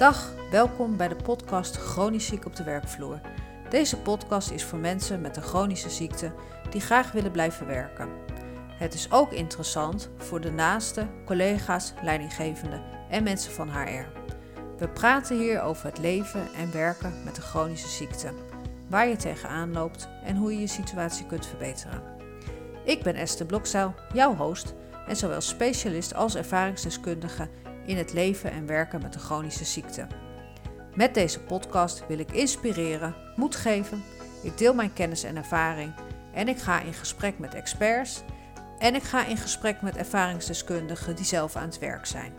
Dag, welkom bij de podcast Chronisch ziek op de werkvloer. Deze podcast is voor mensen met een chronische ziekte die graag willen blijven werken. Het is ook interessant voor de naasten, collega's, leidinggevenden en mensen van HR. We praten hier over het leven en werken met een chronische ziekte, waar je tegenaan loopt en hoe je je situatie kunt verbeteren. Ik ben Esther Blokzeil, jouw host en zowel specialist als ervaringsdeskundige in het leven en werken met een chronische ziekte. Met deze podcast wil ik inspireren, moed geven, ik deel mijn kennis en ervaring en ik ga in gesprek met experts en ik ga in gesprek met ervaringsdeskundigen die zelf aan het werk zijn.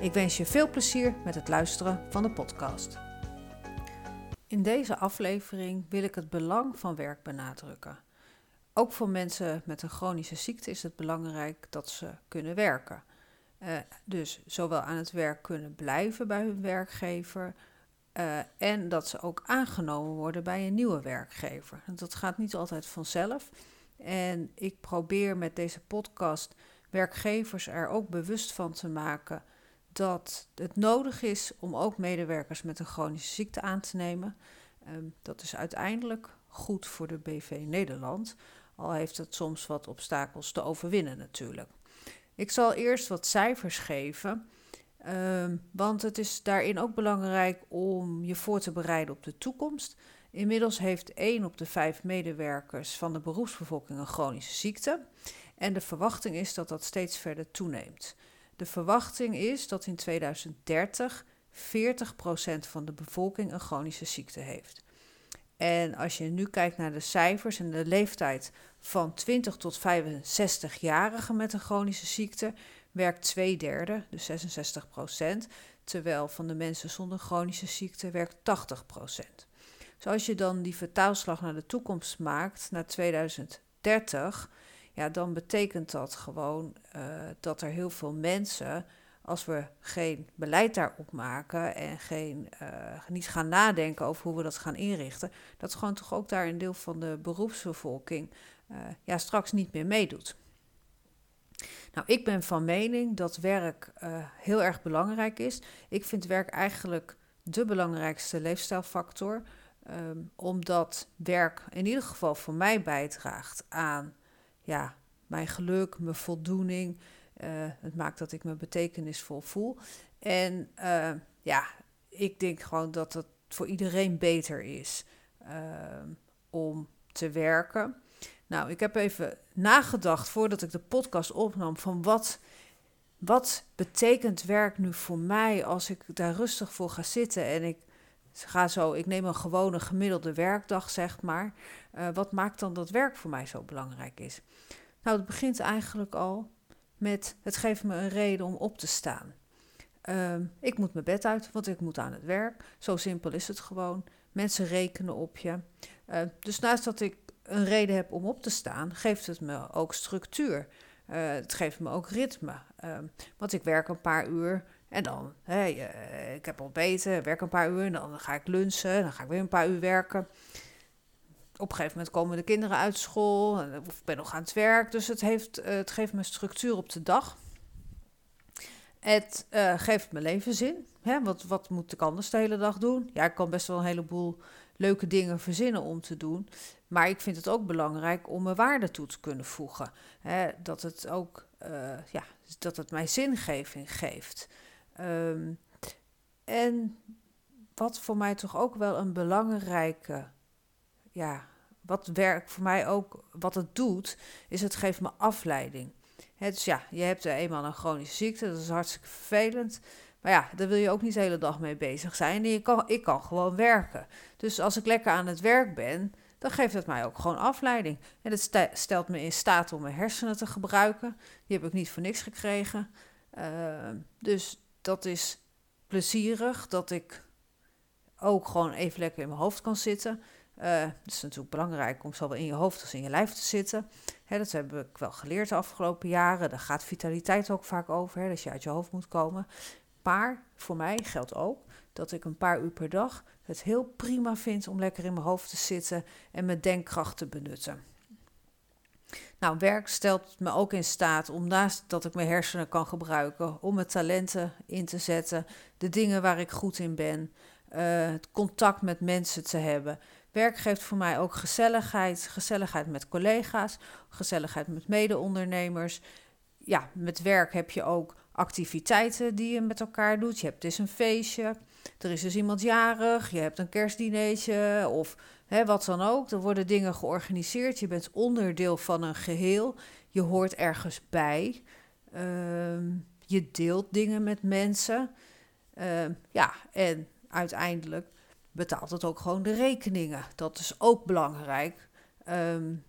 Ik wens je veel plezier met het luisteren van de podcast. In deze aflevering wil ik het belang van werk benadrukken. Ook voor mensen met een chronische ziekte is het belangrijk dat ze kunnen werken. Uh, dus zowel aan het werk kunnen blijven bij hun werkgever. Uh, en dat ze ook aangenomen worden bij een nieuwe werkgever. Dat gaat niet altijd vanzelf. En ik probeer met deze podcast werkgevers er ook bewust van te maken dat het nodig is om ook medewerkers met een chronische ziekte aan te nemen. Um, dat is uiteindelijk goed voor de BV Nederland, al heeft het soms wat obstakels te overwinnen natuurlijk. Ik zal eerst wat cijfers geven, um, want het is daarin ook belangrijk om je voor te bereiden op de toekomst. Inmiddels heeft 1 op de 5 medewerkers van de beroepsbevolking een chronische ziekte. En de verwachting is dat dat steeds verder toeneemt. De verwachting is dat in 2030 40% van de bevolking een chronische ziekte heeft. En als je nu kijkt naar de cijfers en de leeftijd van 20 tot 65-jarigen met een chronische ziekte, werkt twee derde, dus 66% terwijl van de mensen zonder chronische ziekte werkt 80% dus als je dan die vertaalslag naar de toekomst maakt, naar 2030, ja, dan betekent dat gewoon uh, dat er heel veel mensen, als we geen beleid daarop maken en geen, uh, niet gaan nadenken over hoe we dat gaan inrichten, dat gewoon toch ook daar een deel van de beroepsbevolking uh, ja, straks niet meer meedoet. Nou, ik ben van mening dat werk heel erg belangrijk is. Ik vind werk eigenlijk de belangrijkste leefstijlfactor. Um, omdat werk in ieder geval voor mij bijdraagt aan ja, mijn geluk, mijn voldoening. Uh, het maakt dat ik me betekenisvol voel. En uh, ja, ik denk gewoon dat het voor iedereen beter is uh, om te werken. Nou, ik heb even nagedacht voordat ik de podcast opnam van wat, wat betekent werk nu voor mij als ik daar rustig voor ga zitten en ik ga zo, ik neem een gewone gemiddelde werkdag, zeg maar. Uh, wat maakt dan dat werk voor mij zo belangrijk is? Nou, het begint eigenlijk al met het geeft me een reden om op te staan. Uh, ik moet mijn bed uit, want ik moet aan het werk. Zo simpel is het gewoon. Mensen rekenen op je. Uh, dus naast dat ik een reden heb om op te staan, geeft het me ook structuur. Uh, het geeft me ook ritme. Ehm, want ik werk een paar uur en dan, hey, uh, ik heb ontbeten, werk een paar uur, en dan ga ik lunchen, dan ga ik weer een paar uur werken. Op een gegeven moment komen de kinderen uit school, of ik ben nog aan het werk. Dus het, heeft, uh, het geeft me structuur op de dag. Het uh, geeft mijn leven zin. Hè? Wat, wat moet ik anders de hele dag doen? Ja, ik kan best wel een heleboel leuke dingen verzinnen om te doen. Maar ik vind het ook belangrijk om mijn waarde toe te kunnen voegen. Hè? Dat het ook ja, dat het mij zingeving geeft. Um, en wat voor mij toch ook wel een belangrijke, ja, wat werk voor mij ook, wat het doet, is het geeft me afleiding. He, dus ja, je hebt eenmaal een chronische ziekte, dat is hartstikke vervelend. Maar ja, daar wil je ook niet de hele dag mee bezig zijn. Je kan, ik kan gewoon werken. Dus als ik lekker aan het werk ben, dan geeft het mij ook gewoon afleiding. En het stelt me in staat om mijn hersenen te gebruiken. Die heb ik niet voor niks gekregen. Uh, dus dat is plezierig, dat ik ook gewoon even lekker in mijn hoofd kan zitten. Uh, is natuurlijk belangrijk om zowel in je hoofd als in je lijf te zitten. Dat heb ik wel geleerd de afgelopen jaren. Daar gaat vitaliteit ook vaak over, hè, dat je uit je hoofd moet komen. Maar voor mij geldt ook dat ik een paar uur per dag het heel prima vind om lekker in mijn hoofd te zitten en mijn denkkracht te benutten. Nou, werk stelt me ook in staat om naast dat ik mijn hersenen kan gebruiken, om mijn talenten in te zetten, de dingen waar ik goed in ben, uh, het contact met mensen te hebben. Werk geeft voor mij ook gezelligheid, gezelligheid met collega's, gezelligheid met mede-ondernemers. Ja, met werk heb je ook activiteiten die je met elkaar doet. Je hebt dus een feestje, er is dus iemand jarig, je hebt een kerstdineetje of hè, wat dan ook. Er worden dingen georganiseerd, je bent onderdeel van een geheel, je hoort ergens bij, uh, je deelt dingen met mensen. Uh, ja, en uiteindelijk betaalt het ook gewoon de rekeningen. Dat is ook belangrijk. Um,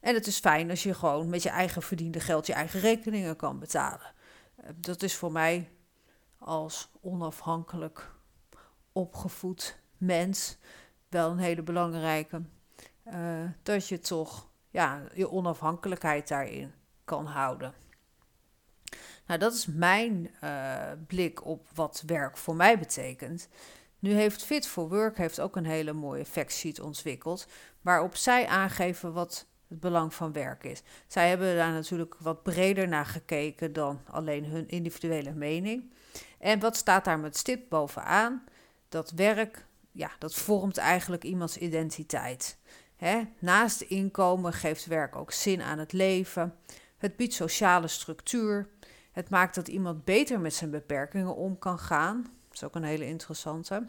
en het is fijn als je gewoon met je eigen verdiende geld je eigen rekeningen kan betalen. Uh, dat is voor mij als onafhankelijk opgevoed mens wel een hele belangrijke. Uh, dat je toch ja, je onafhankelijkheid daarin kan houden. Nou, dat is mijn uh, blik op wat werk voor mij betekent. Nu heeft Fit for Work heeft ook een hele mooie factsheet ontwikkeld, waarop zij aangeven wat het belang van werk is. Zij hebben daar natuurlijk wat breder naar gekeken dan alleen hun individuele mening. En wat staat daar met stip bovenaan? Dat werk, ja, dat vormt eigenlijk iemands identiteit. Hè? Naast inkomen geeft werk ook zin aan het leven. Het biedt sociale structuur. Het maakt dat iemand beter met zijn beperkingen om kan gaan. Dat is ook een hele interessante.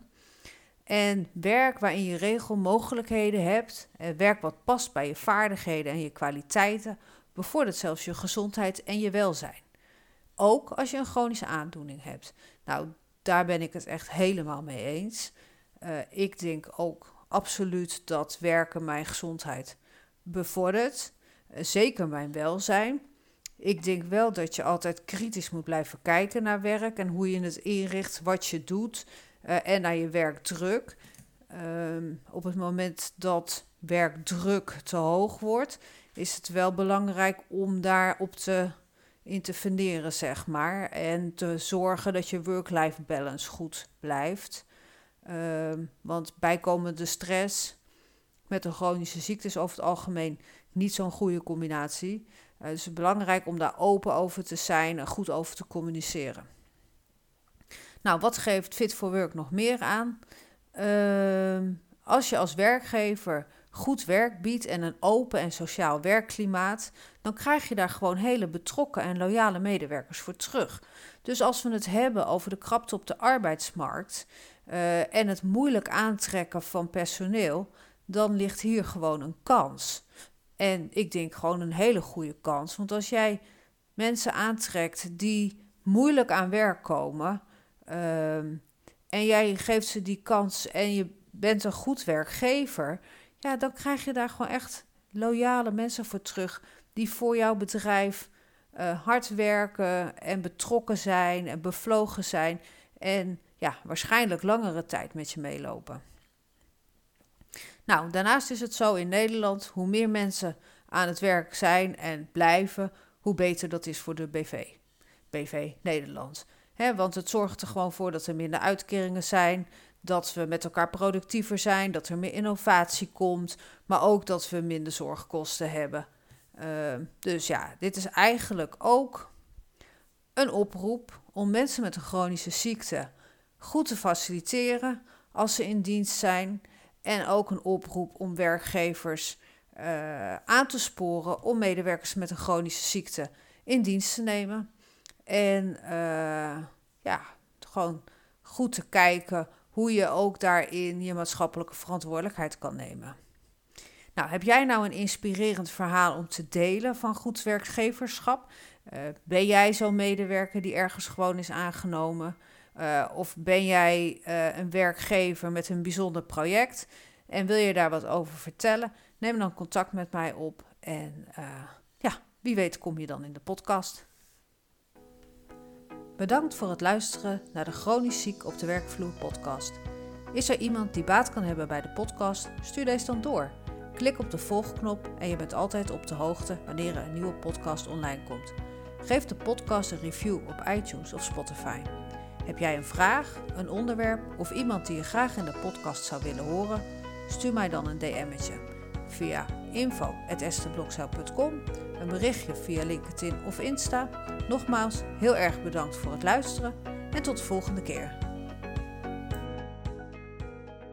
En werk waarin je regelmogelijkheden hebt, en werk wat past bij je vaardigheden en je kwaliteiten, bevordert zelfs je gezondheid en je welzijn. Ook als je een chronische aandoening hebt. Nou, daar ben ik het echt helemaal mee eens. Uh, ik denk ook absoluut dat werken mijn gezondheid bevordert. Uh, zeker mijn welzijn. Ik denk wel dat je altijd kritisch moet blijven kijken naar werk en hoe je het inricht, wat je doet uh, en naar je werkdruk. Um, op het moment dat werkdruk te hoog wordt, is het wel belangrijk om daarop te interveneren, zeg maar. En te zorgen dat je work-life balance goed blijft. Um, want bijkomende stress met een chronische ziekte is over het algemeen niet zo'n goede combinatie. Uh, dus het is belangrijk om daar open over te zijn en goed over te communiceren. Nou, wat geeft Fit for Work nog meer aan? Uh, als je als werkgever goed werk biedt en een open en sociaal werkklimaat, dan krijg je daar gewoon hele betrokken en loyale medewerkers voor terug. Dus als we het hebben over de krapte op de arbeidsmarkt uh, en het moeilijk aantrekken van personeel, dan ligt hier gewoon een kans. En ik denk gewoon een hele goede kans. Want als jij mensen aantrekt die moeilijk aan werk komen. Uh, en jij geeft ze die kans en je bent een goed werkgever. Ja, dan krijg je daar gewoon echt loyale mensen voor terug. Die voor jouw bedrijf uh, hard werken en betrokken zijn en bevlogen zijn. En ja, waarschijnlijk langere tijd met je meelopen. Nou, daarnaast is het zo in Nederland, hoe meer mensen aan het werk zijn en blijven, hoe beter dat is voor de BV. BV Nederland. He, want het zorgt er gewoon voor dat er minder uitkeringen zijn, dat we met elkaar productiever zijn, dat er meer innovatie komt, maar ook dat we minder zorgkosten hebben. Uh, dus ja, dit is eigenlijk ook een oproep om mensen met een chronische ziekte goed te faciliteren als ze in dienst zijn en ook een oproep om werkgevers uh, aan te sporen om medewerkers met een chronische ziekte in dienst te nemen. En uh, ja, gewoon goed te kijken hoe je ook daarin je maatschappelijke verantwoordelijkheid kan nemen. Nou, heb jij nou een inspirerend verhaal om te delen van goed werkgeverschap? Uh, ben jij zo'n medewerker die ergens gewoon is aangenomen? Uh, of ben jij uh, een werkgever met een bijzonder project en wil je daar wat over vertellen? Neem dan contact met mij op en uh, ja, wie weet kom je dan in de podcast. Bedankt voor het luisteren naar de Chronisch Ziek op de Werkvloer podcast. Is er iemand die baat kan hebben bij de podcast? Stuur deze dan door. Klik op de volgknop en je bent altijd op de hoogte wanneer er een nieuwe podcast online komt. Geef de podcast een review op iTunes of Spotify. Heb jij een vraag, een onderwerp of iemand die je graag in de podcast zou willen horen? Stuur mij dan een DM'tje via info.estenblokzaal.com, een berichtje via LinkedIn of Insta. Nogmaals, heel erg bedankt voor het luisteren en tot de volgende keer.